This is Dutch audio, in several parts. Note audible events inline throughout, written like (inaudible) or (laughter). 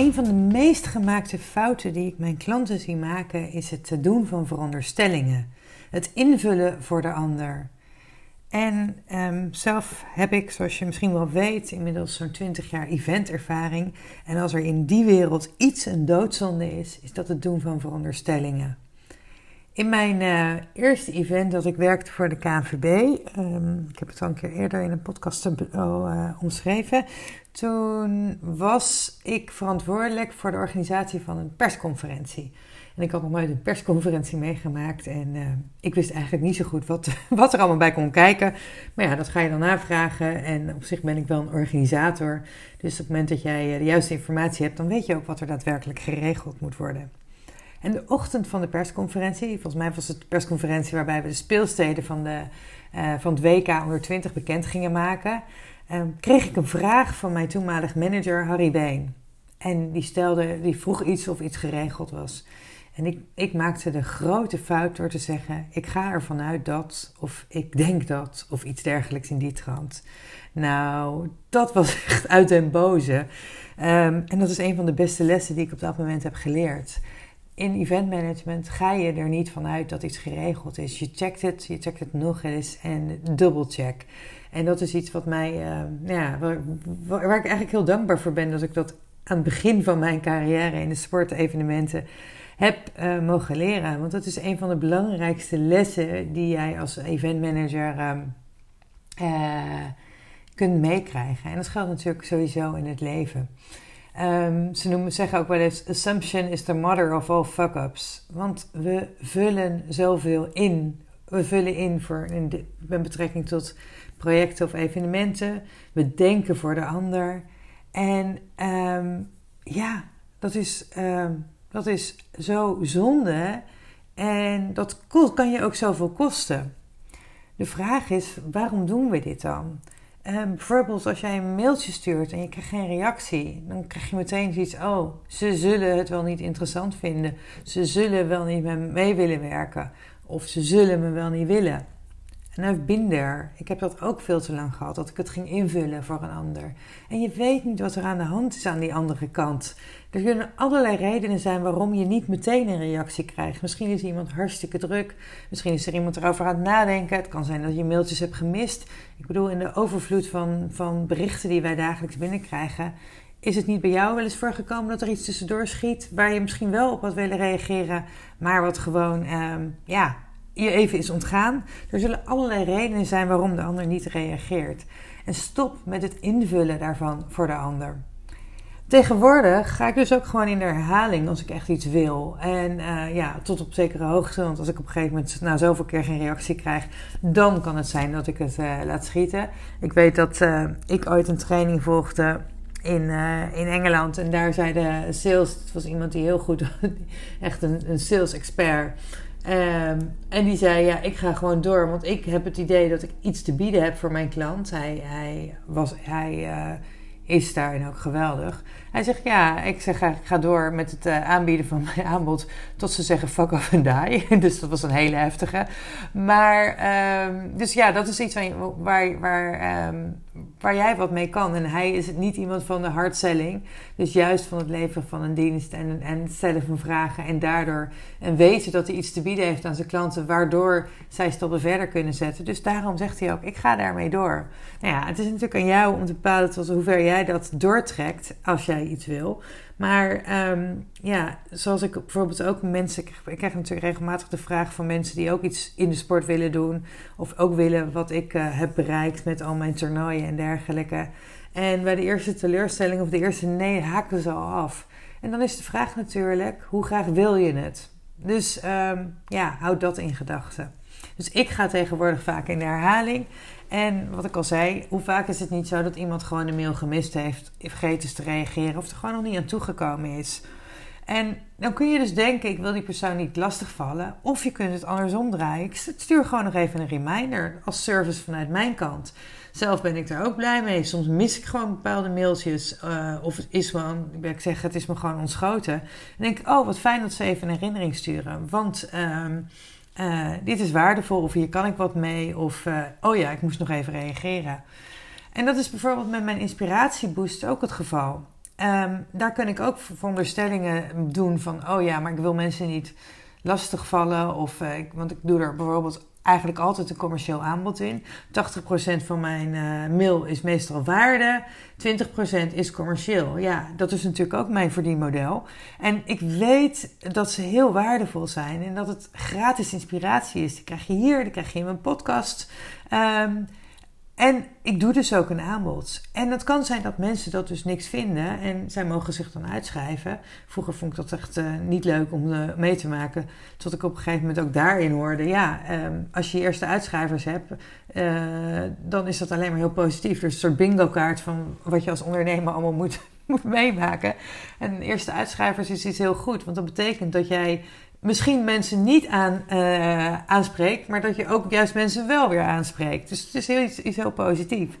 Een van de meest gemaakte fouten die ik mijn klanten zie maken is het te doen van veronderstellingen. Het invullen voor de ander. En ehm, zelf heb ik, zoals je misschien wel weet, inmiddels zo'n 20 jaar eventervaring. En als er in die wereld iets een doodzonde is, is dat het doen van veronderstellingen. In mijn uh, eerste event dat ik werkte voor de KNVB, um, ik heb het al een keer eerder in een podcast uh, omschreven, toen was ik verantwoordelijk voor de organisatie van een persconferentie. En ik had nog nooit een persconferentie meegemaakt en uh, ik wist eigenlijk niet zo goed wat, (laughs) wat er allemaal bij kon kijken. Maar ja, dat ga je dan navragen en op zich ben ik wel een organisator. Dus op het moment dat jij de juiste informatie hebt, dan weet je ook wat er daadwerkelijk geregeld moet worden. En de ochtend van de persconferentie, volgens mij was het de persconferentie waarbij we de speelsteden van, de, uh, van het WK onder 20 bekend gingen maken, uh, kreeg ik een vraag van mijn toenmalig manager Harry Been. En die, stelde, die vroeg iets of iets geregeld was. En ik, ik maakte de grote fout door te zeggen: Ik ga ervan uit dat, of ik denk dat, of iets dergelijks in die trant. Nou, dat was (laughs) echt uit den boze. Um, en dat is een van de beste lessen die ik op dat moment heb geleerd in eventmanagement ga je er niet vanuit dat iets geregeld is. Je checkt het, je checkt het nog eens en dubbelcheck. En dat is iets wat mij, uh, ja, waar, ik eigenlijk heel dankbaar voor ben dat ik dat aan het begin van mijn carrière in de sportevenementen heb uh, mogen leren. Want dat is een van de belangrijkste lessen die jij als eventmanager uh, kunt meekrijgen. En dat geldt natuurlijk sowieso in het leven. Um, ze noemen, zeggen ook wel eens: assumption is the mother of all fuck-ups. Want we vullen zoveel in. We vullen in voor in met betrekking tot projecten of evenementen. We denken voor de ander. En um, ja, dat is, um, dat is zo zonde. En dat kan je ook zoveel kosten. De vraag is: waarom doen we dit dan? Uh, bijvoorbeeld als jij een mailtje stuurt en je krijgt geen reactie, dan krijg je meteen zoiets: oh, ze zullen het wel niet interessant vinden. Ze zullen wel niet mee willen werken. Of ze zullen me wel niet willen. Been there. Ik heb dat ook veel te lang gehad, dat ik het ging invullen voor een ander. En je weet niet wat er aan de hand is aan die andere kant. Er kunnen allerlei redenen zijn waarom je niet meteen een reactie krijgt. Misschien is iemand hartstikke druk. Misschien is er iemand erover aan het nadenken. Het kan zijn dat je mailtjes hebt gemist. Ik bedoel, in de overvloed van, van berichten die wij dagelijks binnenkrijgen... Is het niet bij jou wel eens voorgekomen dat er iets tussendoor schiet... waar je misschien wel op had willen reageren... maar wat gewoon, ehm, ja, je even is ontgaan. Er zullen allerlei redenen zijn waarom de ander niet reageert. En stop met het invullen daarvan voor de ander. Tegenwoordig ga ik dus ook gewoon in de herhaling als ik echt iets wil. En uh, ja, tot op zekere hoogte. Want als ik op een gegeven moment na zoveel keer geen reactie krijg, dan kan het zijn dat ik het uh, laat schieten. Ik weet dat uh, ik ooit een training volgde in, in Engeland. En daar zei de sales, het was iemand die heel goed, (laughs) echt een, een sales expert. Um, en die zei: Ja, ik ga gewoon door, want ik heb het idee dat ik iets te bieden heb voor mijn klant. Hij, hij, was, hij uh, is daarin ook geweldig. Hij zegt: Ja, ik zeg: Ik ga door met het uh, aanbieden van mijn (laughs) aanbod tot ze zeggen: Fuck off and die. (laughs) dus dat was een hele heftige. Maar, um, dus ja, dat is iets waar, waar, um, waar jij wat mee kan. En hij is niet iemand van de hardselling. Dus juist van het leveren van een dienst en, en stellen van vragen. En daardoor en weten dat hij iets te bieden heeft aan zijn klanten. Waardoor zij stappen verder kunnen zetten. Dus daarom zegt hij ook, ik ga daarmee door. Nou ja, het is natuurlijk aan jou om te bepalen tot hoever jij dat doortrekt. Als jij iets wil. Maar um, ja, zoals ik bijvoorbeeld ook mensen... Ik krijg natuurlijk regelmatig de vraag van mensen die ook iets in de sport willen doen. Of ook willen wat ik uh, heb bereikt met al mijn toernooien en dergelijke. En bij de eerste teleurstelling of de eerste nee haken ze al af. En dan is de vraag natuurlijk, hoe graag wil je het? Dus ehm, ja, houd dat in gedachten. Dus ik ga tegenwoordig vaak in de herhaling. En wat ik al zei, hoe vaak is het niet zo dat iemand gewoon een mail gemist heeft, vergeten is te reageren of er gewoon nog niet aan toegekomen is. En dan kun je dus denken, ik wil die persoon niet lastigvallen. Of je kunt het andersom draaien. Ik stuur gewoon nog even een reminder als service vanuit mijn kant. Zelf ben ik daar ook blij mee. Soms mis ik gewoon bepaalde mailtjes. Uh, of het is gewoon, ik zeg, het is me gewoon ontschoten. En denk ik, oh wat fijn dat ze even een herinnering sturen. Want um, uh, dit is waardevol of hier kan ik wat mee. Of uh, oh ja, ik moest nog even reageren. En dat is bijvoorbeeld met mijn inspiratieboost ook het geval. Um, daar kan ik ook veronderstellingen doen van, oh ja, maar ik wil mensen niet lastigvallen. Of, uh, want ik doe er bijvoorbeeld eigenlijk altijd een commercieel aanbod in. 80% van mijn uh, mail is meestal waarde, 20% is commercieel. Ja, dat is natuurlijk ook mijn verdienmodel. En ik weet dat ze heel waardevol zijn en dat het gratis inspiratie is. Die krijg je hier, die krijg je in mijn podcast. Um, en ik doe dus ook een aanbod. En het kan zijn dat mensen dat dus niks vinden en zij mogen zich dan uitschrijven. Vroeger vond ik dat echt uh, niet leuk om uh, mee te maken. Tot ik op een gegeven moment ook daarin hoorde: ja, um, als je eerste uitschrijvers hebt, uh, dan is dat alleen maar heel positief. Dus een soort bingo-kaart van wat je als ondernemer allemaal moet, (laughs) moet meemaken. En eerste uitschrijvers is iets heel goed, want dat betekent dat jij misschien mensen niet aan, uh, aanspreekt, maar dat je ook juist mensen wel weer aanspreekt. Dus het is heel, iets, iets heel positief.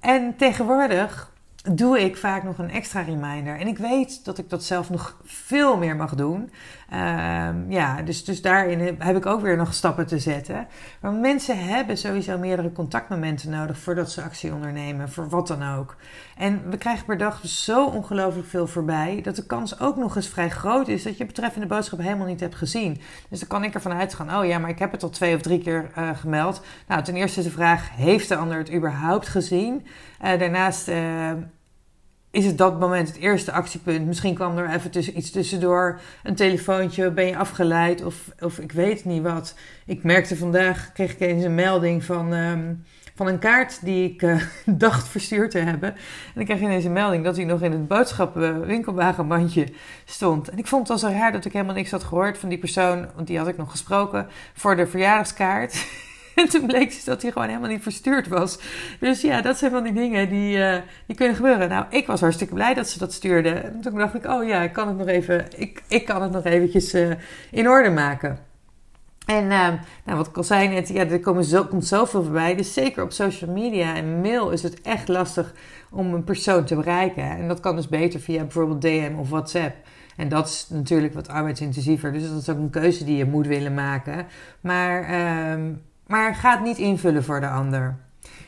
En tegenwoordig doe ik vaak nog een extra reminder. En ik weet dat ik dat zelf nog veel meer mag doen. Um, ja, dus, dus daarin heb ik ook weer nog stappen te zetten. Maar mensen hebben sowieso meerdere contactmomenten nodig voordat ze actie ondernemen, voor wat dan ook. En we krijgen per dag zo ongelooflijk veel voorbij, dat de kans ook nog eens vrij groot is dat je betreffende boodschap helemaal niet hebt gezien. Dus dan kan ik ervan uitgaan, oh ja, maar ik heb het al twee of drie keer uh, gemeld. Nou, ten eerste is de vraag, heeft de ander het überhaupt gezien? Uh, daarnaast... Is het dat moment het eerste actiepunt. Misschien kwam er even tussen, iets tussendoor, een telefoontje, ben je afgeleid of, of ik weet niet wat. Ik merkte vandaag, kreeg ik eens een melding van, um, van een kaart die ik uh, (laughs) dacht verstuurd te hebben. En ik kreeg ineens een melding dat hij nog in het boodschappenwinkelwagenmandje stond. En ik vond het al zo raar dat ik helemaal niks had gehoord van die persoon, want die had ik nog gesproken, voor de verjaardagskaart. (laughs) (laughs) En toen bleek dus dat hij gewoon helemaal niet verstuurd was. Dus ja, dat zijn van die dingen die, uh, die kunnen gebeuren. Nou, ik was hartstikke blij dat ze dat stuurde. En toen dacht ik, oh ja, ik kan het nog even, ik, ik kan het nog eventjes uh, in orde maken. En uh, nou, wat ik al zei net, ja, er komen zo, komt zoveel voorbij. Dus zeker op social media en mail is het echt lastig om een persoon te bereiken. En dat kan dus beter via bijvoorbeeld DM of WhatsApp. En dat is natuurlijk wat arbeidsintensiever. Dus dat is ook een keuze die je moet willen maken. Maar ehm, maar ga het niet invullen voor de ander.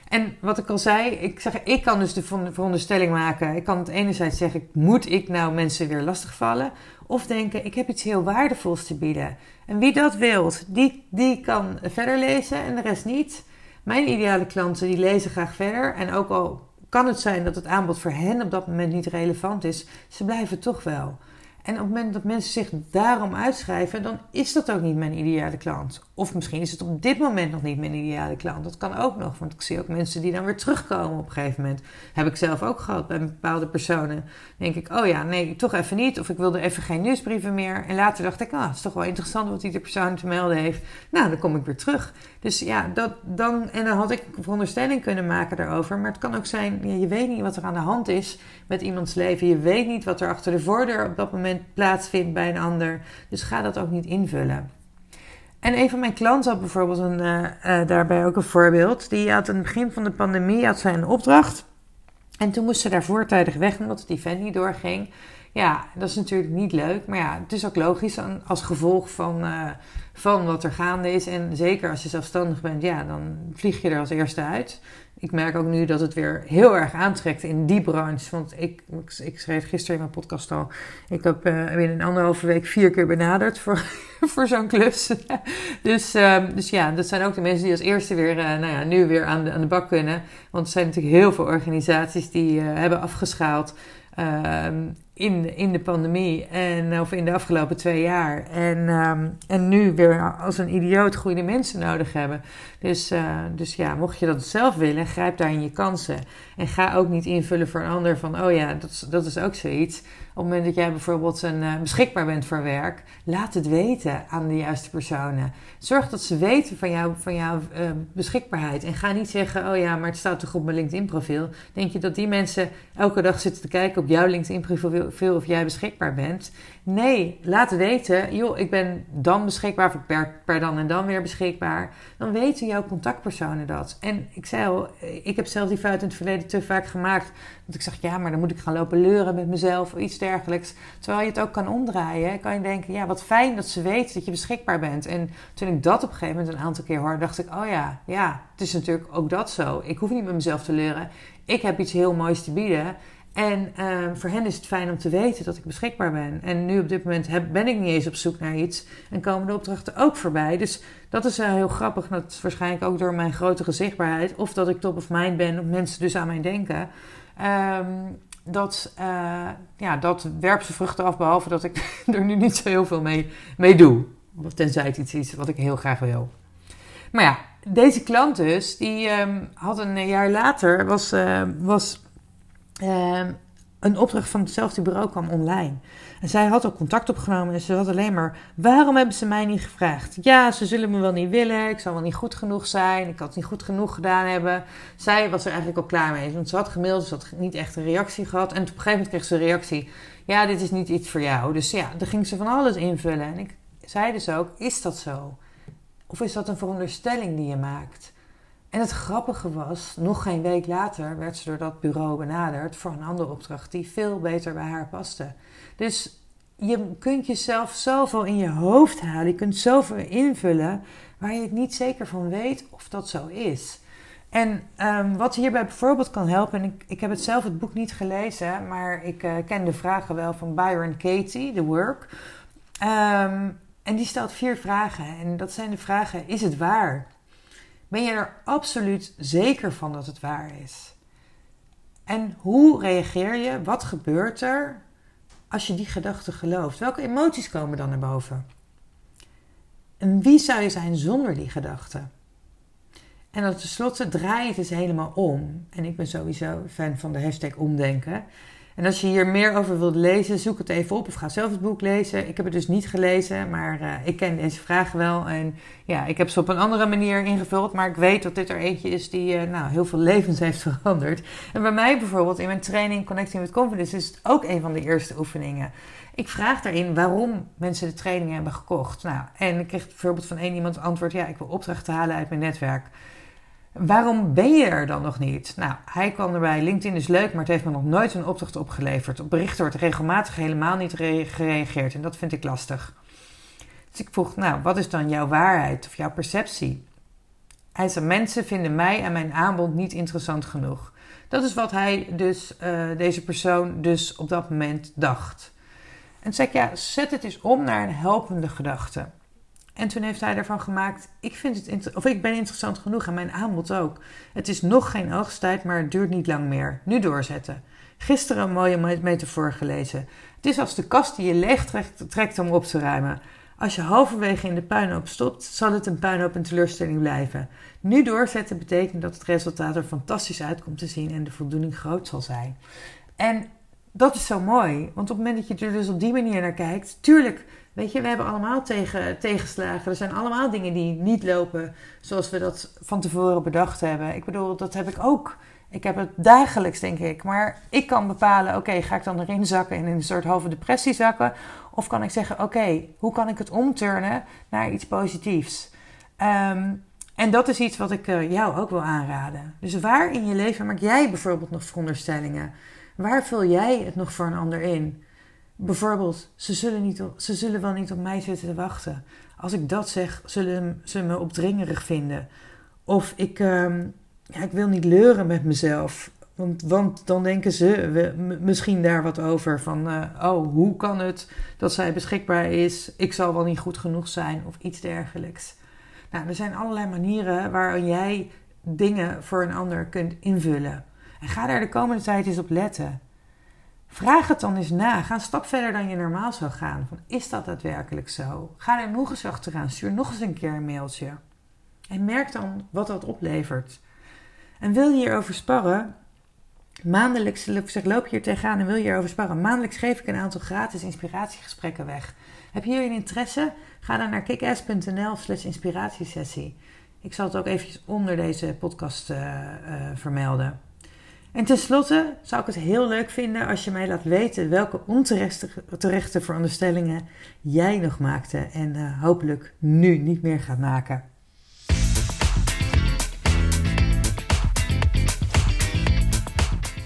En wat ik al zei, ik, zeg, ik kan dus de veronderstelling maken. Ik kan het enerzijds zeggen, moet ik nou mensen weer lastigvallen? Of denken, ik heb iets heel waardevols te bieden. En wie dat wilt, die, die kan verder lezen en de rest niet. Mijn ideale klanten, die lezen graag verder. En ook al kan het zijn dat het aanbod voor hen op dat moment niet relevant is, ze blijven toch wel. En op het moment dat mensen zich daarom uitschrijven, dan is dat ook niet mijn ideale klant. Of misschien is het op dit moment nog niet mijn ideale klant. Dat kan ook nog, want ik zie ook mensen die dan weer terugkomen op een gegeven moment. Heb ik zelf ook gehad bij bepaalde personen. denk ik, oh ja, nee, toch even niet. Of ik wilde even geen nieuwsbrieven meer. En later dacht ik, ah, het is toch wel interessant wat die persoon te melden heeft. Nou, dan kom ik weer terug. Dus ja, dat, dan, en dan had ik een veronderstelling kunnen maken daarover. Maar het kan ook zijn, je weet niet wat er aan de hand is met iemands leven. Je weet niet wat er achter de voordeur op dat moment plaatsvindt bij een ander. Dus ga dat ook niet invullen. En een van mijn klanten had bijvoorbeeld een, uh, uh, daarbij ook een voorbeeld. Die had aan het begin van de pandemie had zij een opdracht. En toen moest ze daar voortijdig weg omdat het event niet doorging. Ja, dat is natuurlijk niet leuk. Maar ja, het is ook logisch als gevolg van, uh, van wat er gaande is. En zeker als je zelfstandig bent, ja, dan vlieg je er als eerste uit ik merk ook nu dat het weer heel erg aantrekt in die branche. Want ik, ik, schreef gisteren in mijn podcast al. Ik heb uh, binnen een anderhalve week vier keer benaderd voor, (laughs) voor zo'n klus. (laughs) dus, um, dus ja, dat zijn ook de mensen die als eerste weer, uh, nou ja, nu weer aan de, aan de bak kunnen. Want er zijn natuurlijk heel veel organisaties die uh, hebben afgeschaald. in, in de pandemie en, of in de afgelopen twee jaar. En, ehm, en nu weer als een idioot goede mensen nodig hebben. Dus, uh, dus ja, mocht je dat zelf willen, grijp daarin je kansen. En ga ook niet invullen voor een ander van, oh ja, dat, dat is ook zoiets. Op het moment dat jij bijvoorbeeld een, uh, beschikbaar bent voor werk, laat het weten aan de juiste personen. Zorg dat ze weten van, jou, van jouw uh, beschikbaarheid. En ga niet zeggen, oh ja, maar het staat toch op mijn LinkedIn-profiel. Denk je dat die mensen elke dag zitten te kijken op jouw LinkedIn-profiel of jij beschikbaar bent? Nee, laat weten, joh, ik ben dan beschikbaar, of per, per dan en dan weer beschikbaar. Dan weten jouw contactpersonen dat. En ik zei al, ik heb zelf die fout in het verleden te vaak gemaakt. Dat ik zeg, ja, maar dan moet ik gaan lopen leuren met mezelf of iets dergelijks. Terwijl je het ook kan omdraaien, kan je denken, ja, wat fijn dat ze weten dat je beschikbaar bent. En toen ik dat op een gegeven moment een aantal keer hoorde, dacht ik, oh ja, ja, het is natuurlijk ook dat zo. Ik hoef niet met mezelf te leuren. Ik heb iets heel moois te bieden. En uh, voor hen is het fijn om te weten dat ik beschikbaar ben. En nu op dit moment ben ik niet eens op zoek naar iets. En komen de opdrachten ook voorbij. Dus dat is heel grappig. Dat is waarschijnlijk ook door mijn grote zichtbaarheid. Of dat ik top of mind ben. Of mensen dus aan mij denken. Um, dat, uh, ja, dat werpt zijn vruchten af. Behalve dat ik (laughs) er nu niet zo heel veel mee, mee doe. Tenzij het iets is wat ik heel graag wil. Maar ja, deze klant dus. Die um, had een jaar later... Was, uh, was uh, een opdracht van hetzelfde bureau kwam online. En zij had ook contact opgenomen en ze had alleen maar: waarom hebben ze mij niet gevraagd? Ja, ze zullen me wel niet willen, ik zal wel niet goed genoeg zijn, ik had het niet goed genoeg gedaan hebben. Zij was er eigenlijk al klaar mee, want ze had gemaild, ze had niet echt een reactie gehad. En op een gegeven moment kreeg ze een reactie: ja, dit is niet iets voor jou. Dus ja, dan ging ze van alles invullen. En ik zei dus ook: is dat zo? Of is dat een veronderstelling die je maakt? En het grappige was, nog geen week later werd ze door dat bureau benaderd voor een andere opdracht die veel beter bij haar paste. Dus je kunt jezelf zoveel in je hoofd halen, je kunt zoveel invullen waar je het niet zeker van weet of dat zo is. En um, wat hierbij bijvoorbeeld kan helpen, en ik, ik heb het zelf het boek niet gelezen, maar ik uh, ken de vragen wel van Byron Katie, The Work. Um, en die stelt vier vragen. En dat zijn de vragen: is het waar? Ben je er absoluut zeker van dat het waar is? En hoe reageer je? Wat gebeurt er als je die gedachte gelooft? Welke emoties komen dan naar boven? En wie zou je zijn zonder die gedachte? En dan tenslotte draai het eens helemaal om. En ik ben sowieso fan van de hashtag omdenken. En als je hier meer over wilt lezen, zoek het even op of ga zelf het boek lezen. Ik heb het dus niet gelezen, maar uh, ik ken deze vragen wel. En ja, ik heb ze op een andere manier ingevuld, maar ik weet dat dit er eentje is die uh, nou, heel veel levens heeft veranderd. En bij mij bijvoorbeeld in mijn training Connecting with Confidence is het ook een van de eerste oefeningen. Ik vraag daarin waarom mensen de training hebben gekocht. Nou, en ik kreeg bijvoorbeeld van één iemand antwoord: ja, ik wil opdrachten halen uit mijn netwerk. Waarom ben je er dan nog niet? Nou, hij kwam erbij. LinkedIn is leuk, maar het heeft me nog nooit een opdracht opgeleverd. Op berichten wordt regelmatig helemaal niet gereageerd en dat vind ik lastig. Dus ik vroeg, nou, wat is dan jouw waarheid of jouw perceptie? Hij zei, mensen vinden mij en mijn aanbod niet interessant genoeg. Dat is wat hij dus, uh, deze persoon dus op dat moment dacht. En zei ik, ja, zet het eens om naar een helpende gedachte. En toen heeft hij ervan gemaakt: ik, vind het of ik ben interessant genoeg en mijn aanbod ook. Het is nog geen oogsttijd, maar het duurt niet lang meer. Nu doorzetten. Gisteren een mooie metafoor gelezen. Het is als de kast die je leeg trekt, trekt om op te ruimen. Als je halverwege in de puinhoop stopt, zal het een puinhoop en teleurstelling blijven. Nu doorzetten betekent dat het resultaat er fantastisch uit komt te zien en de voldoening groot zal zijn. En dat is zo mooi, want op het moment dat je er dus op die manier naar kijkt, tuurlijk Weet je, we hebben allemaal tegen, tegenslagen. Er zijn allemaal dingen die niet lopen zoals we dat van tevoren bedacht hebben. Ik bedoel, dat heb ik ook. Ik heb het dagelijks, denk ik. Maar ik kan bepalen, oké, ga ik dan erin zakken en in een soort halve depressie zakken? Of kan ik zeggen, oké, hoe kan ik het omturnen naar iets positiefs? Um, en dat is iets wat ik uh, jou ook wil aanraden. Dus waar in je leven maak jij bijvoorbeeld nog veronderstellingen? Waar vul jij het nog voor een ander in? Bijvoorbeeld, ze zullen, niet, ze zullen wel niet op mij zitten te wachten. Als ik dat zeg, zullen ze me opdringerig vinden. Of ik, uh, ja, ik wil niet leuren met mezelf. Want, want dan denken ze we, misschien daar wat over. Van, uh, oh, hoe kan het dat zij beschikbaar is? Ik zal wel niet goed genoeg zijn of iets dergelijks. Nou, er zijn allerlei manieren waarin jij dingen voor een ander kunt invullen. En ga daar de komende tijd eens op letten. Vraag het dan eens na. Ga een stap verder dan je normaal zou gaan. Van, is dat daadwerkelijk zo? Ga er nog eens achteraan. Stuur nog eens een keer een mailtje. En merk dan wat dat oplevert. En wil je hierover sparren? Maandelijks, zeg, loop je hier tegenaan en wil je hierover sparren? Maandelijks geef ik een aantal gratis inspiratiegesprekken weg. Heb je hierin interesse? Ga dan naar kickass.nl slash inspiratiesessie. Ik zal het ook eventjes onder deze podcast uh, uh, vermelden. En tenslotte zou ik het heel leuk vinden als je mij laat weten welke onterechte veronderstellingen jij nog maakte en uh, hopelijk nu niet meer gaat maken.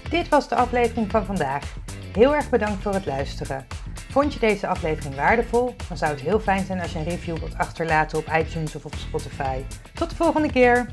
Dit was de aflevering van vandaag. Heel erg bedankt voor het luisteren. Vond je deze aflevering waardevol? Dan zou het heel fijn zijn als je een review wilt achterlaten op iTunes of op Spotify. Tot de volgende keer!